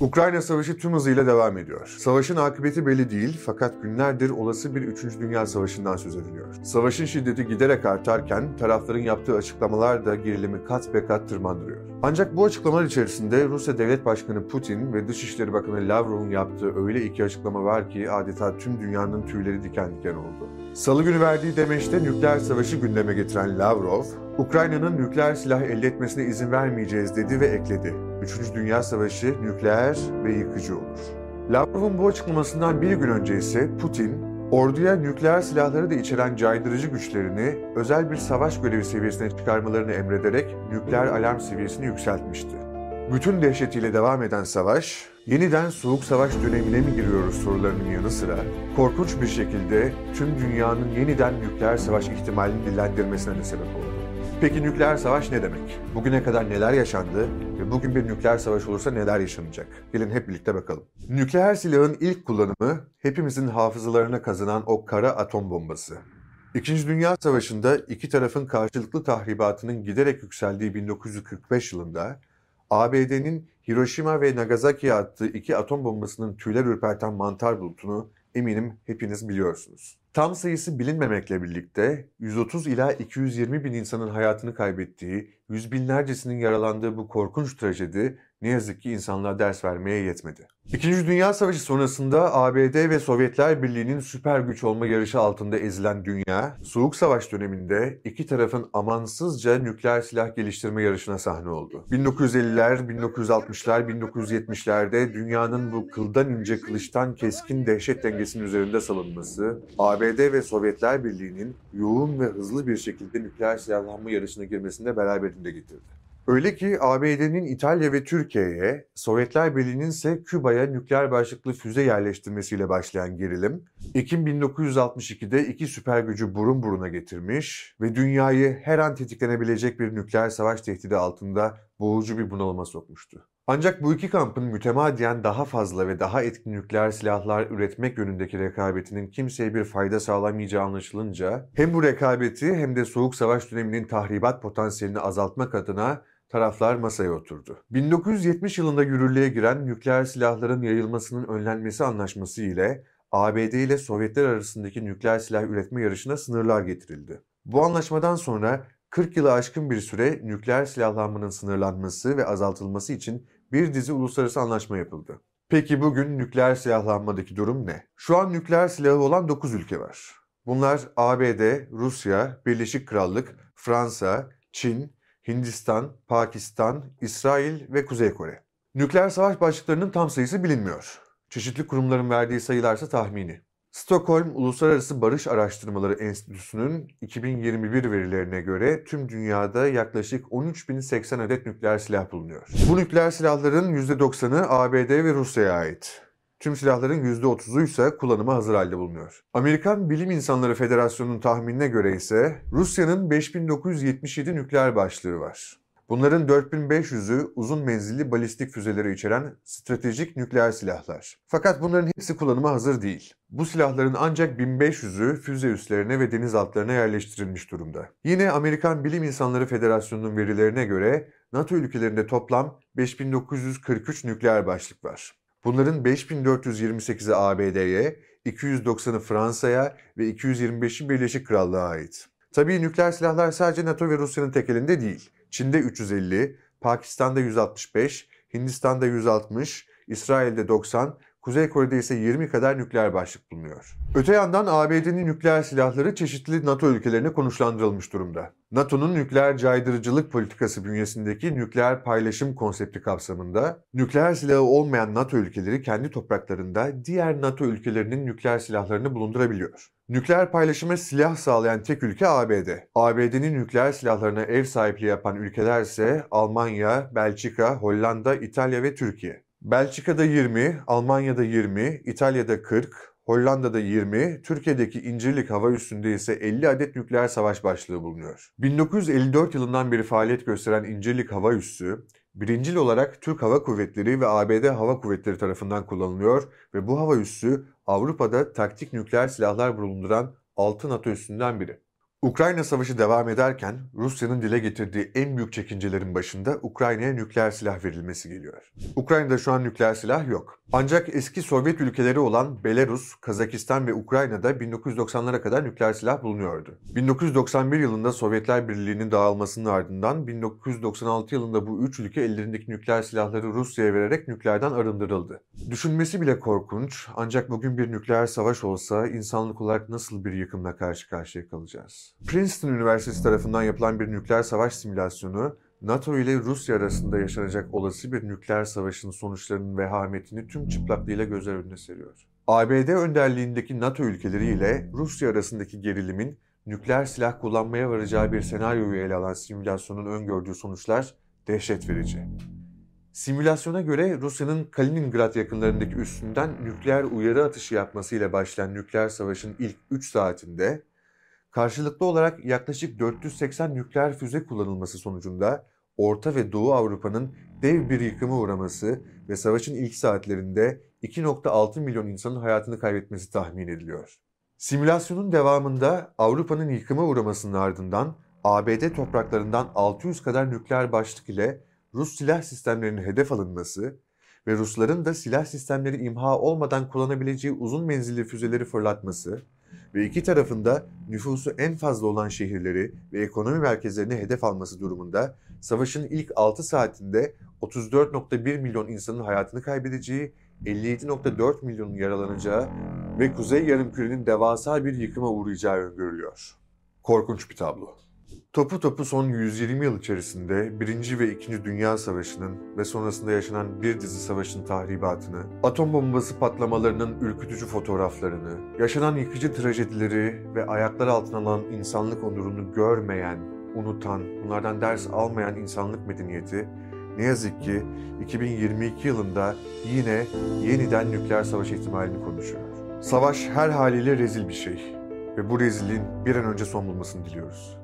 Ukrayna Savaşı tüm hızıyla devam ediyor. Savaşın akıbeti belli değil fakat günlerdir olası bir 3. Dünya Savaşı'ndan söz ediliyor. Savaşın şiddeti giderek artarken tarafların yaptığı açıklamalar da gerilimi kat be kat tırmandırıyor. Ancak bu açıklamalar içerisinde Rusya Devlet Başkanı Putin ve Dışişleri Bakanı Lavrov'un yaptığı öyle iki açıklama var ki adeta tüm dünyanın tüyleri diken diken oldu. Salı günü verdiği demeçte nükleer savaşı gündeme getiren Lavrov, Ukrayna'nın nükleer silah elde etmesine izin vermeyeceğiz dedi ve ekledi. Üçüncü Dünya Savaşı nükleer ve yıkıcı olur. Lavrov'un bu açıklamasından bir gün önce ise Putin, orduya nükleer silahları da içeren caydırıcı güçlerini özel bir savaş görevi seviyesine çıkarmalarını emrederek nükleer alarm seviyesini yükseltmişti. Bütün dehşetiyle devam eden savaş, yeniden soğuk savaş dönemine mi giriyoruz sorularının yanı sıra, korkunç bir şekilde tüm dünyanın yeniden nükleer savaş ihtimalini dillendirmesine de sebep oldu. Peki nükleer savaş ne demek? Bugüne kadar neler yaşandı bugün bir nükleer savaş olursa neler yaşanacak? Gelin hep birlikte bakalım. Nükleer silahın ilk kullanımı hepimizin hafızalarına kazınan o kara atom bombası. İkinci Dünya Savaşı'nda iki tarafın karşılıklı tahribatının giderek yükseldiği 1945 yılında ABD'nin Hiroşima ve Nagasaki'ye attığı iki atom bombasının tüyler ürperten mantar bulutunu eminim hepiniz biliyorsunuz. Tam sayısı bilinmemekle birlikte 130 ila 220 bin insanın hayatını kaybettiği, yüz binlercesinin yaralandığı bu korkunç trajedi ne yazık ki insanlığa ders vermeye yetmedi. İkinci Dünya Savaşı sonrasında ABD ve Sovyetler Birliği'nin süper güç olma yarışı altında ezilen dünya, Soğuk Savaş döneminde iki tarafın amansızca nükleer silah geliştirme yarışına sahne oldu. 1950'ler, 1960'lar, 1970'lerde dünyanın bu kıldan ince kılıçtan keskin dehşet dengesinin üzerinde salınması, ABD ve Sovyetler Birliği'nin yoğun ve hızlı bir şekilde nükleer silahlanma yarışına girmesinde beraberinde getirdi. Öyle ki ABD'nin İtalya ve Türkiye'ye, Sovyetler Birliği'nin ise Küba'ya nükleer başlıklı füze yerleştirmesiyle başlayan gerilim, Ekim 1962'de iki süper gücü burun buruna getirmiş ve dünyayı her an tetiklenebilecek bir nükleer savaş tehdidi altında boğucu bir bunalıma sokmuştu. Ancak bu iki kampın mütemadiyen daha fazla ve daha etkin nükleer silahlar üretmek yönündeki rekabetinin kimseye bir fayda sağlamayacağı anlaşılınca hem bu rekabeti hem de Soğuk Savaş döneminin tahribat potansiyelini azaltmak adına taraflar masaya oturdu. 1970 yılında yürürlüğe giren nükleer silahların yayılmasının önlenmesi anlaşması ile ABD ile Sovyetler arasındaki nükleer silah üretme yarışına sınırlar getirildi. Bu anlaşmadan sonra 40 yılı aşkın bir süre nükleer silahlanmanın sınırlanması ve azaltılması için bir dizi uluslararası anlaşma yapıldı. Peki bugün nükleer silahlanmadaki durum ne? Şu an nükleer silahı olan 9 ülke var. Bunlar ABD, Rusya, Birleşik Krallık, Fransa, Çin, Hindistan, Pakistan, İsrail ve Kuzey Kore. Nükleer savaş başlıklarının tam sayısı bilinmiyor. Çeşitli kurumların verdiği sayılarsa tahmini. Stockholm Uluslararası Barış Araştırmaları Enstitüsü'nün 2021 verilerine göre tüm dünyada yaklaşık 13.080 adet nükleer silah bulunuyor. Bu nükleer silahların %90'ı ABD ve Rusya'ya ait. Tüm silahların %30'u ise kullanıma hazır halde bulunuyor. Amerikan Bilim İnsanları Federasyonu'nun tahminine göre ise Rusya'nın 5977 nükleer başlığı var. Bunların 4500'ü uzun menzilli balistik füzeleri içeren stratejik nükleer silahlar. Fakat bunların hepsi kullanıma hazır değil. Bu silahların ancak 1500'ü füze üslerine ve denizaltlarına yerleştirilmiş durumda. Yine Amerikan Bilim İnsanları Federasyonu'nun verilerine göre NATO ülkelerinde toplam 5943 nükleer başlık var. Bunların 5428'i ABD'ye, 290'ı Fransa'ya ve 225'i Birleşik Krallığa ait. Tabii nükleer silahlar sadece NATO ve Rusya'nın tek elinde değil. Çin'de 350, Pakistan'da 165, Hindistan'da 160, İsrail'de 90, Kuzey Kore'de ise 20 kadar nükleer başlık bulunuyor. Öte yandan ABD'nin nükleer silahları çeşitli NATO ülkelerine konuşlandırılmış durumda. NATO'nun nükleer caydırıcılık politikası bünyesindeki nükleer paylaşım konsepti kapsamında nükleer silahı olmayan NATO ülkeleri kendi topraklarında diğer NATO ülkelerinin nükleer silahlarını bulundurabiliyor. Nükleer paylaşıma silah sağlayan tek ülke ABD. ABD'nin nükleer silahlarına ev sahipliği yapan ülkeler ise Almanya, Belçika, Hollanda, İtalya ve Türkiye. Belçika'da 20, Almanya'da 20, İtalya'da 40, Hollanda'da 20, Türkiye'deki İncirlik hava üssünde ise 50 adet nükleer savaş başlığı bulunuyor. 1954 yılından beri faaliyet gösteren İncirlik hava üssü, birincil olarak Türk Hava Kuvvetleri ve ABD Hava Kuvvetleri tarafından kullanılıyor ve bu hava üssü Avrupa'da taktik nükleer silahlar bulunduran 6 NATO üssünden biri. Ukrayna Savaşı devam ederken Rusya'nın dile getirdiği en büyük çekincelerin başında Ukrayna'ya nükleer silah verilmesi geliyor. Ukrayna'da şu an nükleer silah yok. Ancak eski Sovyet ülkeleri olan Belarus, Kazakistan ve Ukrayna'da 1990'lara kadar nükleer silah bulunuyordu. 1991 yılında Sovyetler Birliği'nin dağılmasının ardından 1996 yılında bu üç ülke ellerindeki nükleer silahları Rusya'ya vererek nükleerden arındırıldı. Düşünmesi bile korkunç ancak bugün bir nükleer savaş olsa insanlık olarak nasıl bir yıkımla karşı karşıya kalacağız? Princeton Üniversitesi tarafından yapılan bir nükleer savaş simülasyonu NATO ile Rusya arasında yaşanacak olası bir nükleer savaşın sonuçlarının vehametini tüm çıplaklığıyla gözler önüne seriyor. ABD önderliğindeki NATO ülkeleri ile Rusya arasındaki gerilimin nükleer silah kullanmaya varacağı bir senaryoyu ele alan simülasyonun öngördüğü sonuçlar dehşet verici. Simülasyona göre Rusya'nın Kaliningrad yakınlarındaki üssünden nükleer uyarı atışı yapmasıyla başlayan nükleer savaşın ilk 3 saatinde Karşılıklı olarak yaklaşık 480 nükleer füze kullanılması sonucunda Orta ve Doğu Avrupa'nın dev bir yıkıma uğraması ve savaşın ilk saatlerinde 2.6 milyon insanın hayatını kaybetmesi tahmin ediliyor. Simülasyonun devamında Avrupa'nın yıkıma uğramasının ardından ABD topraklarından 600 kadar nükleer başlık ile Rus silah sistemlerinin hedef alınması ve Rusların da silah sistemleri imha olmadan kullanabileceği uzun menzilli füzeleri fırlatması, ve iki tarafında nüfusu en fazla olan şehirleri ve ekonomi merkezlerini hedef alması durumunda savaşın ilk 6 saatinde 34.1 milyon insanın hayatını kaybedeceği, 57.4 milyonun yaralanacağı ve Kuzey Yarımküre'nin devasa bir yıkıma uğrayacağı öngörülüyor. Korkunç bir tablo. Topu topu son 120 yıl içerisinde 1. ve 2. Dünya Savaşı'nın ve sonrasında yaşanan bir dizi savaşın tahribatını, atom bombası patlamalarının ürkütücü fotoğraflarını, yaşanan yıkıcı trajedileri ve ayaklar altına alan insanlık onurunu görmeyen, unutan, bunlardan ders almayan insanlık medeniyeti ne yazık ki 2022 yılında yine yeniden nükleer savaş ihtimalini konuşuyor. Savaş her haliyle rezil bir şey ve bu rezilliğin bir an önce son bulmasını diliyoruz.